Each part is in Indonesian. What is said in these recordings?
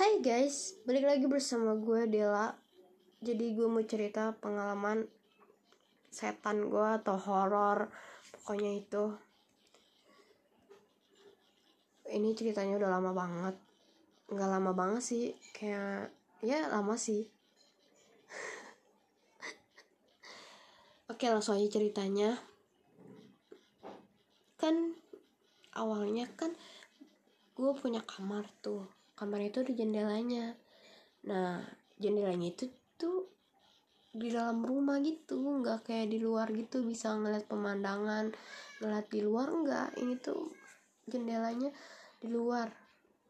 Hai guys, balik lagi bersama gue Dela. Jadi gue mau cerita pengalaman setan gue atau horor Pokoknya itu. Ini ceritanya udah lama banget. Gak lama banget sih, kayak ya lama sih. Oke langsung aja ceritanya. Kan awalnya kan gue punya kamar tuh kamar itu ada jendelanya. Nah jendelanya itu tuh di dalam rumah gitu nggak kayak di luar gitu bisa ngeliat pemandangan ngeliat di luar enggak ini tuh jendelanya di luar.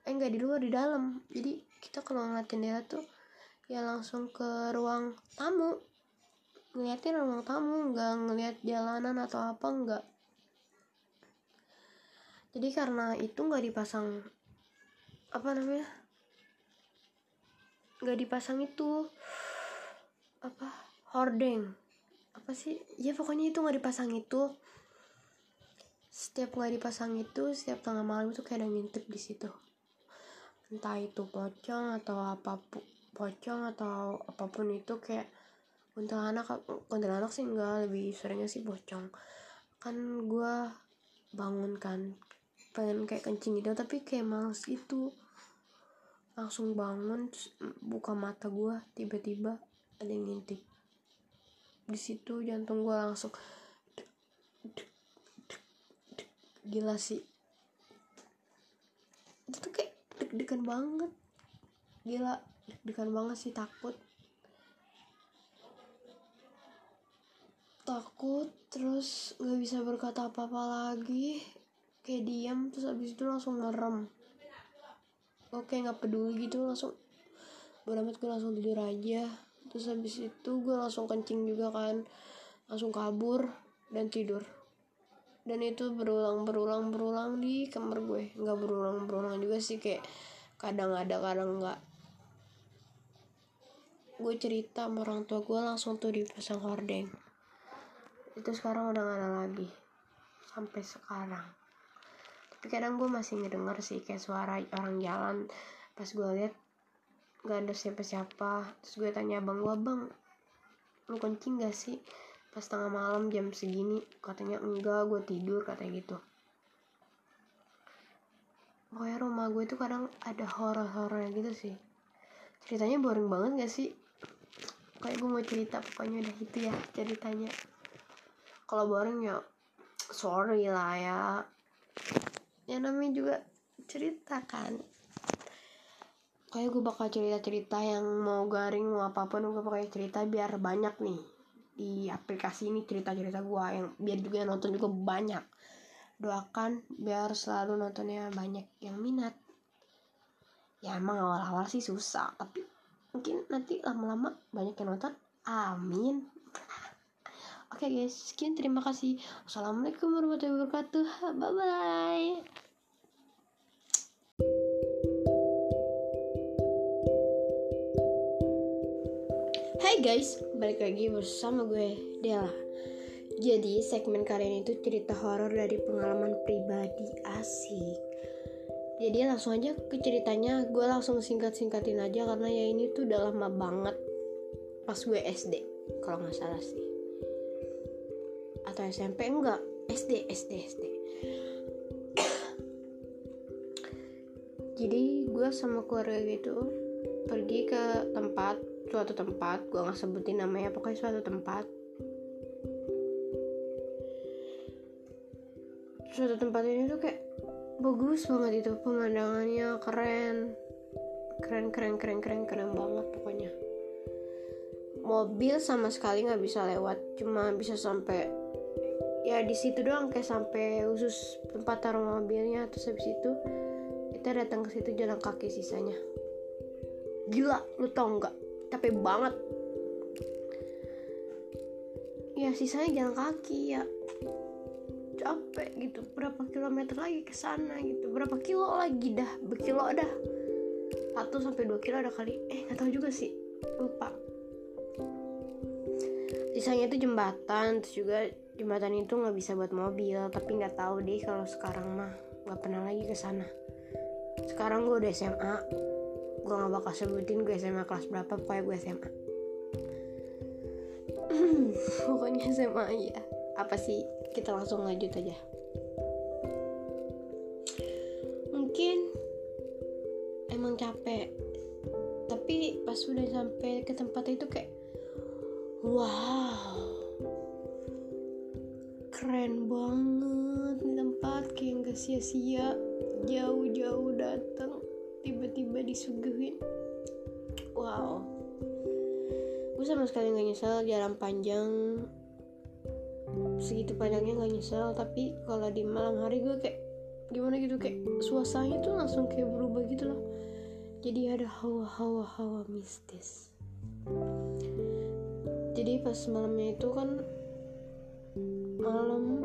Eh enggak di luar di dalam. Jadi kita kalau ngeliat jendela tuh ya langsung ke ruang tamu. Ngeliatin ruang tamu nggak ngeliat jalanan atau apa enggak jadi karena itu nggak dipasang apa namanya nggak dipasang itu apa hordeng. Apa sih? Ya pokoknya itu nggak dipasang itu. Setiap nggak dipasang itu setiap tengah malam itu kayak ada ngintip di situ. Entah itu pocong atau apa pun pocong atau apa pun itu kayak kuntilanak kuntilanak sih enggak lebih seringnya sih pocong. Kan gue bangun kan pengen kayak kencing gitu tapi kayak males gitu. Langsung bangun buka mata gue tiba-tiba ada yang ngintip. Di situ jantung gue langsung gila sih. Itu tuh kayak deg-degan banget. Gila deg-degan banget sih takut. Takut terus nggak bisa berkata apa-apa lagi kayak diam terus abis itu langsung ngerem. Oke nggak peduli gitu langsung beramat gue langsung tidur aja. Terus habis itu gue langsung kencing juga kan langsung kabur dan tidur. Dan itu berulang berulang berulang di kamar gue. Nggak berulang berulang juga sih kayak kadang ada kadang nggak. Gue cerita sama orang tua gue langsung tuh dipasang hordeng. Itu sekarang udah gak ada lagi sampai sekarang tapi kadang gue masih ngedenger sih kayak suara orang jalan. Pas gue lihat gak ada siapa-siapa. Terus gue tanya abang gue bang? Lu kencing gak sih? Pas tengah malam jam segini katanya enggak gue tidur katanya gitu. Pokoknya rumah gue tuh kadang ada horor-horornya gitu sih. Ceritanya boring banget gak sih? Kayak gue mau cerita pokoknya udah itu ya ceritanya. Kalau boring ya sorry lah ya ya namanya juga cerita kan. Kayak gue bakal cerita-cerita yang mau garing mau apa pun gue bakal cerita biar banyak nih di aplikasi ini cerita-cerita gue yang biar juga yang nonton juga banyak. Doakan biar selalu nontonnya banyak yang minat. Ya emang awal-awal sih susah tapi mungkin nanti lama-lama banyak yang nonton. Amin Oke okay guys, sekian terima kasih. Assalamualaikum warahmatullahi wabarakatuh. Bye bye. Hai guys, balik lagi bersama gue Dela. Jadi segmen kali ini itu cerita horor dari pengalaman pribadi asik. Jadi langsung aja ke ceritanya, gue langsung singkat-singkatin aja karena ya ini tuh udah lama banget pas gue SD kalau nggak salah sih atau SMP enggak. SD SD SD jadi gue sama keluarga gitu pergi ke tempat suatu tempat gue nggak sebutin namanya pokoknya suatu tempat. Suatu tempat ini tuh kayak bagus banget itu pemandangannya keren. Keren keren keren keren keren banget pokoknya. Mobil sama sekali nggak bisa lewat cuma bisa sampai ya di situ doang kayak sampai khusus tempat taruh mobilnya terus habis itu kita datang ke situ jalan kaki sisanya. Gila lu tau nggak? Capek banget. Ya sisanya jalan kaki ya. Capek gitu. Berapa kilometer lagi ke sana gitu. Berapa kilo lagi dah? Berkilo dah. Satu sampai dua kilo ada kali. Eh nggak tahu juga sih. Lupa. Sisanya itu jembatan terus juga jembatan itu nggak bisa buat mobil tapi nggak tahu deh kalau sekarang mah nggak pernah lagi ke sana. Sekarang gue udah SMA gue gak bakal sebutin gue SMA kelas berapa pokoknya gue SMA pokoknya SMA ya apa sih? Kita langsung lanjut aja. Mungkin emang capek. Tapi pas udah sampai ke tempat itu kayak wow gak sia-sia jauh-jauh datang tiba-tiba disuguhin. Wow. Gue sama sekali gak nyesel jalan panjang. Segitu panjangnya gak nyesel tapi kalau di malam hari gue kayak gimana gitu kayak suasananya tuh langsung kayak berubah gitu loh. Jadi ada hawa-hawa hawa mistis. Jadi pas malamnya itu kan malam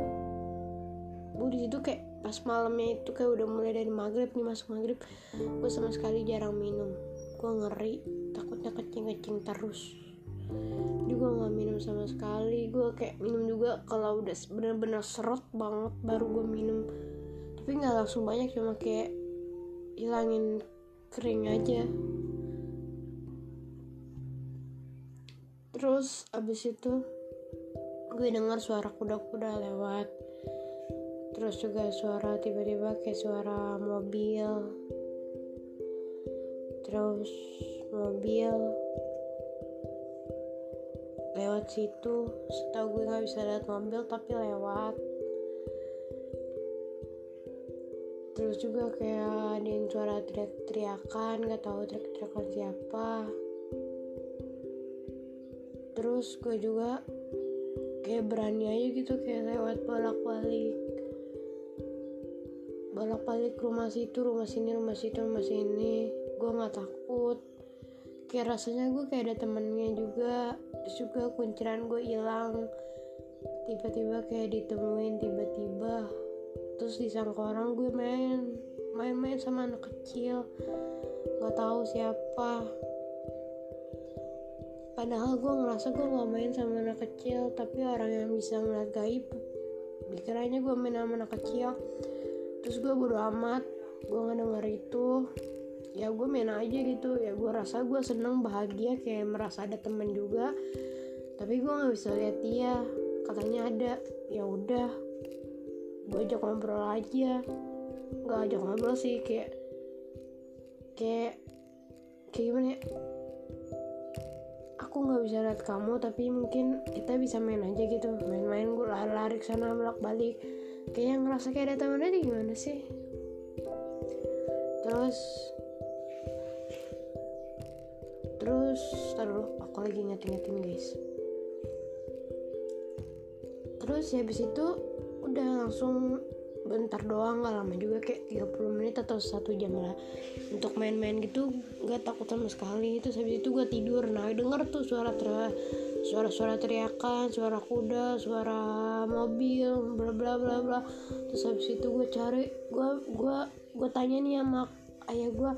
gue di situ kayak pas malamnya itu kayak udah mulai dari maghrib nih masuk maghrib gue sama sekali jarang minum. Gue ngeri takutnya kecing terus. Jadi gue nggak minum sama sekali. Gue kayak minum juga kalau udah bener-bener serot banget baru gue minum. Tapi nggak langsung banyak cuma kayak hilangin kering aja. Terus abis itu gue dengar suara kuda-kuda lewat terus juga suara tiba-tiba kayak suara mobil. Terus mobil lewat situ. Setahu gue nggak bisa lihat mobil tapi lewat. Terus juga kayak ada yang suara teriak-teriakan nggak tahu teriak-teriakan siapa. Terus gue juga kayak berani aja gitu kayak lewat bolak-balik bolak-balik rumah situ rumah sini rumah situ rumah sini. Gue nggak takut. Kayak rasanya gue kayak ada temennya juga. Terus juga kunciran gue hilang. Tiba-tiba kayak ditemuin tiba-tiba. Terus disangka orang gue main. Main-main sama anak kecil. Nggak tahu siapa. Padahal gue ngerasa gue gak main sama anak kecil tapi orang yang bisa ngeliat gaib dikiranya gue main sama anak kecil terus gue bodo amat gue nggak denger itu. Ya gue main aja gitu. Ya gue rasa gue seneng bahagia kayak merasa ada temen juga. Tapi gue nggak bisa lihat dia. Katanya ada. Ya udah gue ajak ngobrol aja. Nggak ajak ngobrol sih kayak kayak kayak gimana ya? Aku nggak bisa lihat kamu tapi mungkin kita bisa main aja gitu. Main-main gue lari-lari sana bolak balik kayak ngerasa kayak ada temennya gimana sih? Terus terus taruh aku lagi ngeting-ngeting guys. Terus ya habis itu udah langsung bentar doang gak lama juga kayak 30 menit atau satu jam lah. Untuk main-main gitu gak takut sama sekali. Terus habis itu gue tidur. Nah denger tuh suara teriak suara-suara teriakan suara kuda suara mobil bla bla bla bla. Terus habis itu gue cari gue gue gue tanya nih sama ayah gue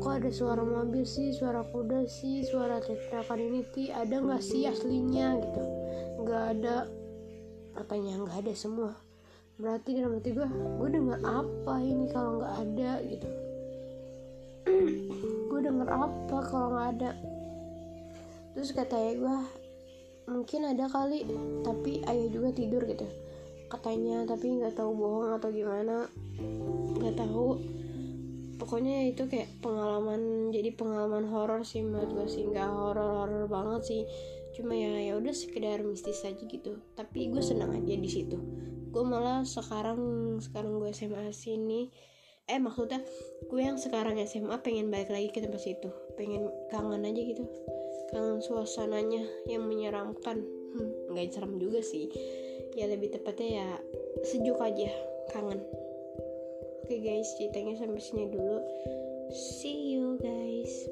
kok ada suara mobil sih? Suara kuda sih? Suara teriakan ini ti ada nggak sih aslinya? Gitu. Nggak ada. Katanya nggak ada semua. Berarti dalam hati gue gue denger apa ini kalau nggak ada? Gitu. Gue denger apa kalau nggak ada? Terus kata ayah gue mungkin ada kali tapi ayah juga tidur gitu. Katanya tapi nggak tahu bohong atau gimana. Nggak tahu. Pokoknya itu kayak pengalaman jadi pengalaman horor sih menurut gue sih. Nggak horor horor banget sih. Cuma ya ya udah sekedar mistis aja gitu. Tapi gue senang aja di situ. Gue malah sekarang sekarang gue SMA sini. Eh maksudnya gue yang sekarang SMA pengen balik lagi ke tempat situ. Pengen kangen aja gitu kangen suasananya yang menyeramkan. Hmm, nggak serem juga sih. Ya lebih tepatnya ya sejuk aja kangen. Oke guys ceritanya sampai sini dulu. See you guys.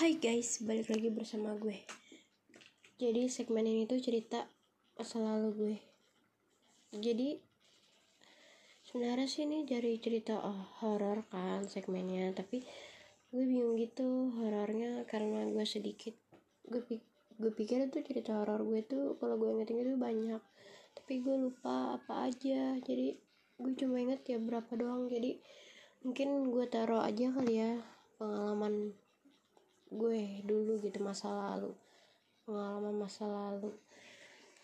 Hai guys, balik lagi bersama gue. Jadi segmen ini tuh cerita masa lalu gue. Jadi sebenarnya sih ini dari cerita oh, horor kan segmennya, tapi gue bingung gitu horornya karena gue sedikit gue gue pikir itu cerita horor gue tuh kalau gue inget itu banyak tapi gue lupa apa aja. Jadi gue cuma inget ya berapa doang. Jadi mungkin gue taruh aja kali ya pengalaman gue dulu gitu masa lalu pengalaman masa lalu.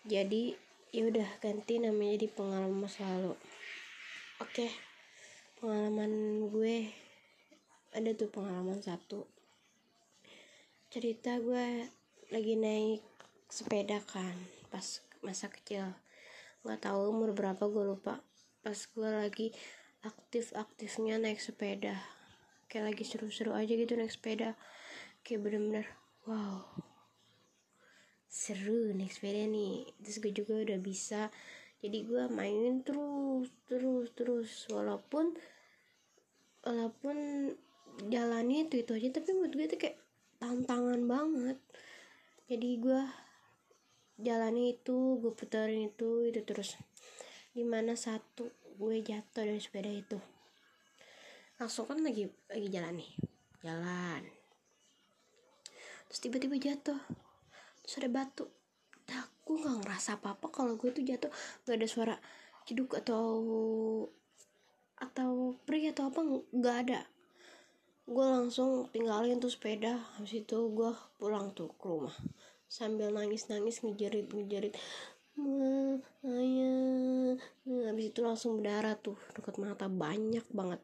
Jadi ya udah ganti namanya di pengalaman masa lalu oke pengalaman gue ada tuh pengalaman satu. Cerita gue lagi naik sepeda kan pas masa kecil. Nggak tahu umur berapa gue lupa. Pas gue lagi aktif-aktifnya naik sepeda. Kayak lagi seru-seru aja gitu naik sepeda. Kayak bener-bener wow. Seru naik sepeda nih. Terus gue juga udah bisa jadi gue mainin terus terus terus. Walaupun walaupun jalannya itu itu aja tapi menurut gue tuh kayak tantangan banget. Jadi gue jalannya itu gue puterin itu itu terus di mana satu gue jatuh dari sepeda itu. Langsung kan lagi lagi jalan nih. Jalan. Terus tiba-tiba jatuh. Terus ada batu gue nggak ngerasa apa-apa kalau gue tuh jatuh. Nggak ada suara ceduk atau atau perih atau apa nggak ada. Gue langsung tinggalin tuh sepeda. Habis itu gue pulang tuh ke rumah. Sambil nangis-nangis ngejerit ngejerit ayah habis itu langsung berdarah tuh. Dekat mata banyak banget.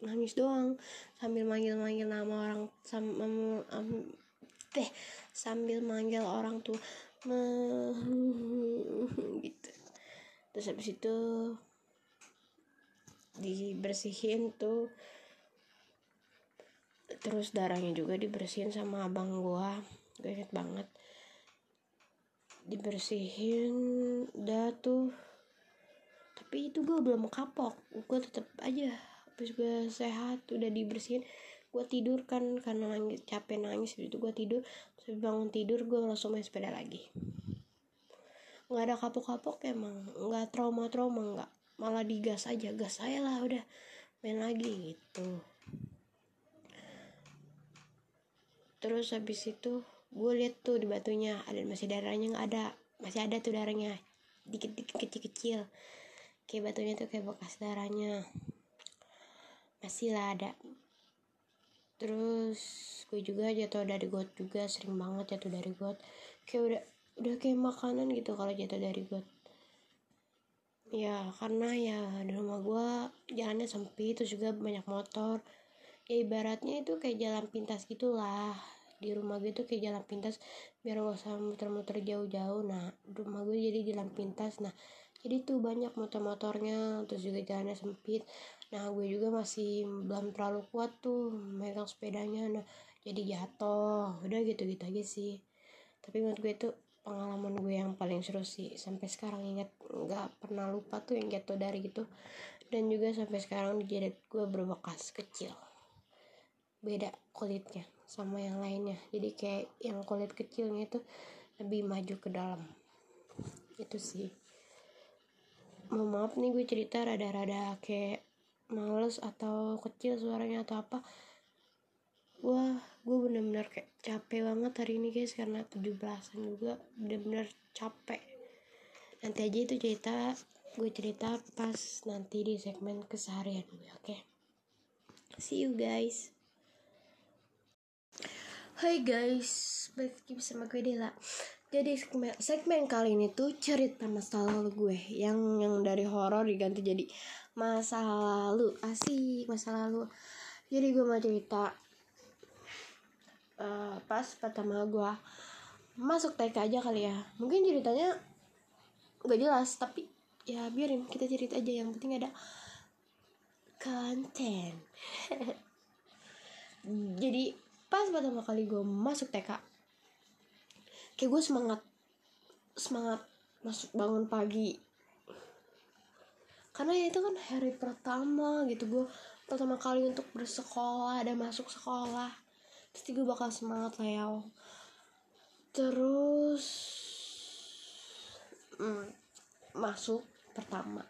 Nangis doang. Sambil manggil-manggil nama orang sama teh sambil manggil orang tuh gitu. Terus habis itu dibersihin tuh. Terus darahnya juga dibersihin sama abang gua. Gue inget banget. Dibersihin udah tuh. Tapi itu gue belum kapok. Gue tetap aja habis gue sehat udah dibersihin gue tidur kan karena nangis capek nangis itu gue tidur. Terus bangun tidur gue langsung main sepeda lagi. Nggak ada kapok-kapok emang. Nggak trauma-trauma nggak. Malah digas aja gas saya lah udah. Main lagi gitu. Terus habis itu gue lihat tuh di batunya ada masih darahnya nggak ada. Masih ada tuh darahnya. Dikit-dikit kecil-kecil. Kayak batunya tuh kayak bekas darahnya. Masih lah ada terus gue juga jatuh dari got juga sering banget jatuh dari got. Kayak udah udah kayak makanan gitu kalau jatuh dari got. Ya karena ya di rumah gue jalannya sempit terus juga banyak motor. Ya ibaratnya itu kayak jalan pintas gitulah. Di rumah gue tuh kayak jalan pintas biar gak usah muter-muter jauh-jauh. Nah rumah gue jadi jalan pintas. Nah jadi tuh banyak motor-motornya terus juga jalannya sempit nah gue juga masih belum terlalu kuat tuh megang sepedanya. Nah jadi jatuh. Udah gitu-gitu aja sih. Tapi menurut gue itu pengalaman gue yang paling seru sih. Sampai sekarang ingat nggak pernah lupa tuh yang jatuh dari gitu. Dan juga sampai sekarang jidat gue berbekas kecil. Beda kulitnya sama yang lainnya. Jadi kayak yang kulit kecilnya itu lebih maju ke dalam. Itu sih. Mau maaf nih gue cerita rada-rada kayak males atau kecil suaranya atau apa wah gue bener-bener kayak capek banget hari ini guys karena 17an juga bener-bener capek. Nanti aja itu cerita gue cerita pas nanti di segmen keseharian gue oke? Okay? see you guys. Hai guys, balik lagi bersama gue Dela. Jadi segmen, segmen kali ini tuh cerita masa lalu gue Yang yang dari horor diganti jadi masa lalu. Asik masa lalu. Jadi gue mau cerita uh, pas pertama gue masuk TK aja kali ya. Mungkin ceritanya gak jelas tapi ya biarin kita cerita aja. Yang penting ada konten. Jadi pas pertama kali gue masuk TK kayak gue semangat semangat masuk bangun pagi karena ya itu kan hari pertama gitu gue pertama kali untuk bersekolah dan masuk sekolah. Pasti gue bakal semangat lah ya terus hmm, masuk pertama.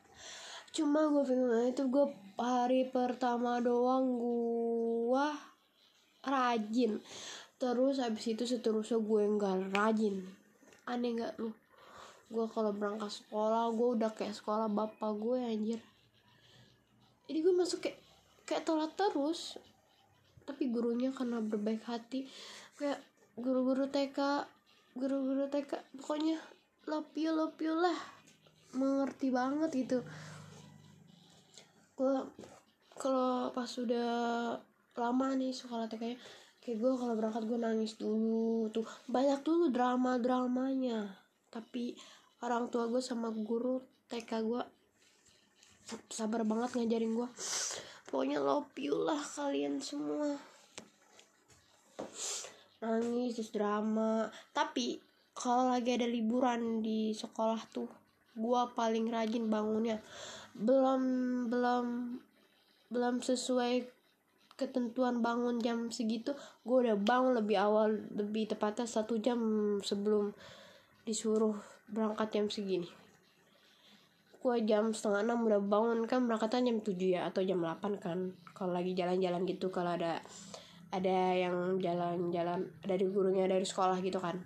Cuma gue bingung itu gue hari pertama doang gue rajin. Terus habis itu seterusnya gue nggak rajin. Aneh nggak lu gue kalau berangkat sekolah gue udah kayak sekolah bapak gue anjir. Jadi gue masuk kayak kayak telat terus. Tapi gurunya karena berbaik hati kayak guru-guru TK guru-guru TK pokoknya love you lah. Mengerti banget gitu. Gue kalau pas sudah lama nih sekolah TK nya kayak gue kalau berangkat gue nangis dulu tuh. Banyak dulu drama dramanya tapi orang tua gue sama guru TK gue sabar banget ngajarin gue pokoknya love you lah kalian semua. Nangis terus drama. Tapi kalau lagi ada liburan di sekolah tuh gue paling rajin bangunnya. Belum belum belum sesuai ketentuan bangun jam segitu gue udah bangun lebih awal lebih tepatnya satu jam sebelum disuruh berangkat jam segini. Gue jam setengah enam udah bangun kan berangkatnya jam tujuh ya atau jam delapan kan. Kalau lagi jalan-jalan gitu kalau ada ada yang jalan-jalan dari gurunya dari sekolah gitu kan.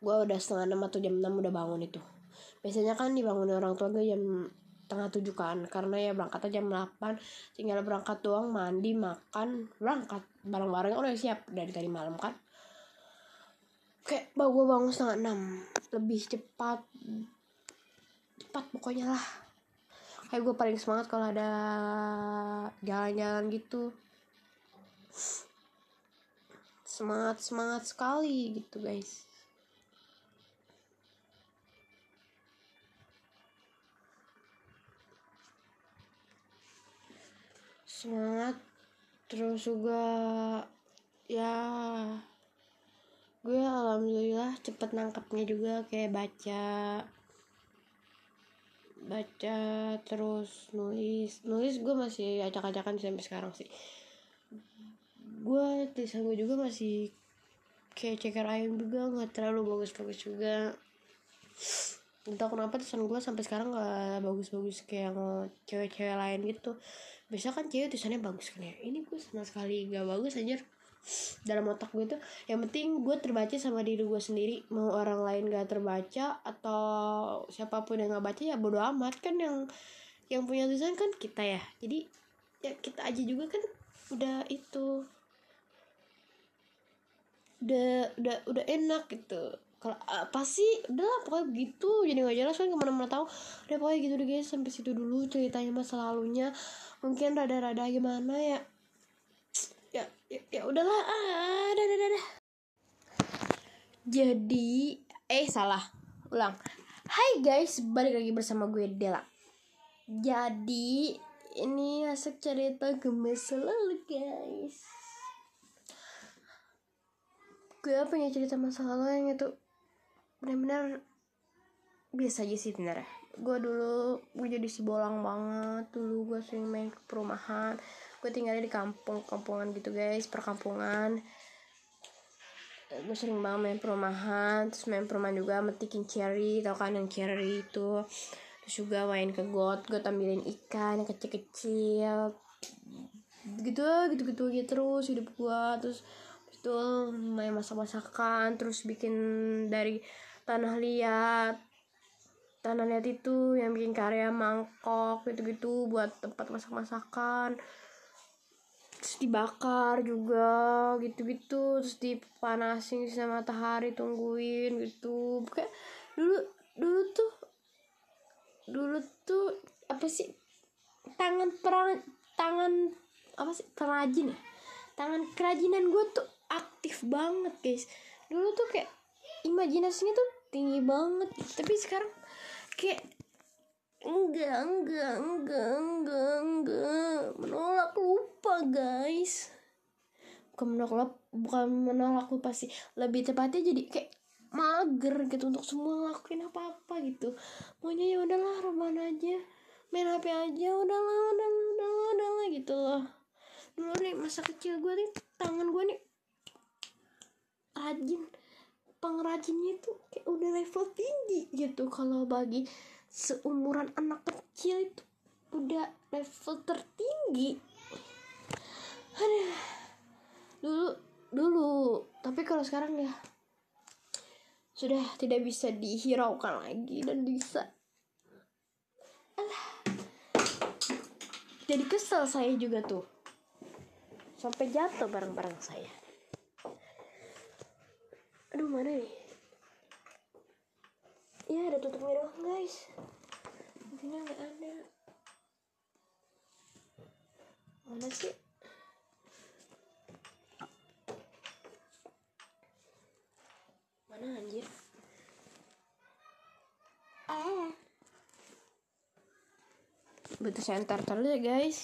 Gue udah setengah enam atau jam enam udah bangun itu. Biasanya kan dibangun orang tua gue jam tengah tujuh kan karena ya berangkatnya jam 8 tinggal berangkat doang mandi makan berangkat bareng-bareng udah siap dari tadi malam kan kayak gue bangun setengah enam. Lebih cepat. Cepat pokoknya lah. Kayak gue paling semangat kalau ada jalan-jalan gitu. Semangat semangat sekali gitu guys. Semangat terus juga ya gue alhamdulillah cepet nangkapnya juga kayak baca baca terus nulis. Nulis gue masih acak-acakan sampai sekarang sih. Gue tulisan gue juga masih kayak ceker ayam juga nggak terlalu bagus-bagus juga. Entah kenapa tulisan gue sampai sekarang nggak bagus-bagus kayak cewek-cewek lain gitu. Biasa kan cewek tulisannya bagus kan ya? Ini gue sama sekali nggak bagus aja dalam otak gue tuh yang penting gue terbaca sama diri gue sendiri. Mau orang lain gak terbaca atau siapa pun yang nggak baca ya bodo amat. Kan yang yang punya tulisan kan kita ya. Jadi ya kita aja juga kan udah itu udah udah udah enak gitu. Kalau apa sih? Udah lah pokoknya begitu. Jadi nggak jelas kan ke mana-mana tahu. Udah pokoknya gitu deh guys. Sampai situ dulu ceritanya masa lalunya. Mungkin rada-rada gimana ya ya ya, udahlah. Ah dah, dah, dah. jadi eh salah. Ulang. Hai guys balik lagi bersama gue Dela. Jadi ini asik cerita gemes selalu guys. Gue punya cerita masa lalu yang itu benar-benar biasa aja sih bener gue dulu gue jadi si bolang banget. Dulu gue sering main ke perumahan gue tinggalnya di kampung kampungan gitu guys perkampungan. Gue sering banget main perumahan terus main perumahan juga metikin cherry tau kan yang cherry itu. Terus juga main ke got gue ambilin ikan yang kecil-kecil. Gitu gitu gitu gitu terus hidup gue terus itu main masak-masakan terus bikin dari tanah liat. Tanah liat itu yang bikin karya mangkok gitu-gitu buat tempat masak-masakan terus dibakar juga gitu-gitu. Terus dipanasin sama matahari tungguin gitu. Kayak dulu dulu tuh dulu tuh apa sih tangan perang tangan apa sih perajin ya? Tangan kerajinan gue tuh aktif banget guys. Dulu tuh kayak imajinasinya tuh tinggi banget. Tapi sekarang kayak enggak enggak enggak enggak enggak. Menolak lupa guys. Bukan menolak bukan menolak lupa sih. Lebih tepatnya jadi kayak mager gitu untuk semua ngelakuin apa apa gitu. Maunya ya udahlah rebahan aja. Main hp aja udahlah udahlah udahlah udahlah gitu loh. Dulu nih masa kecil gue nih tangan gue nih rajin. Pengrajinnya itu kayak udah level tinggi gitu kalau bagi seumuran anak kecil itu udah level tertinggi. Aduh. dulu dulu. Tapi kalau sekarang ya sudah tidak bisa dihiraukan lagi dan bisa. Alah. Jadi kesel saya juga tuh. Sampai jatuh barang-barang saya. Aduh mana nih ya ada tutupnya doang guys. Intinya nggak ada. Mana sih? Mana anjir? Ah butuh center terus ya guys.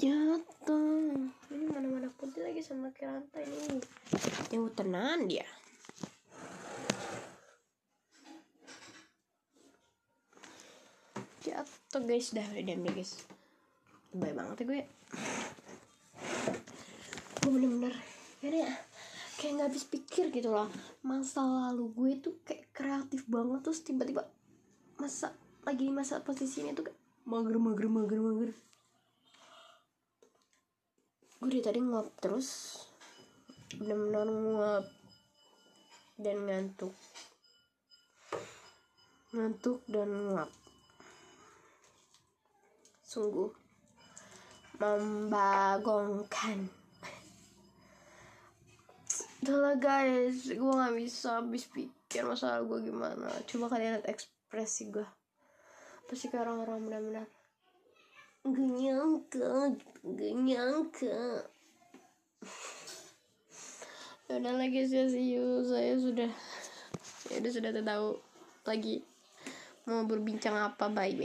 Jatuh. Ini mana mana putih lagi sama ke rantai ini. Yang tenan dia jatuh guys. Dah udah diam deh guys. Baik banget ya gue. Gue bener-bener ini ya. Kayak nggak habis pikir gitu loh. Masa lalu gue tuh kayak kreatif banget terus tiba-tiba masa lagi masa posisi ini tuh kayak mager mager mager mager. Gue dari tadi nguap terus bener-bener nguap dan ngantuk. Ngantuk dan nguap sungguh membagongkan. Udahlah guys gue nggak bisa habis pikir masalah gue gimana. Coba kalian lihat ekspresi gue pasti kayak orang-orang benar-benar gak nyangka gak nyangka ya udah lagi see you. Saya sudah ya udah sudah tahu lagi mau berbincang apa bye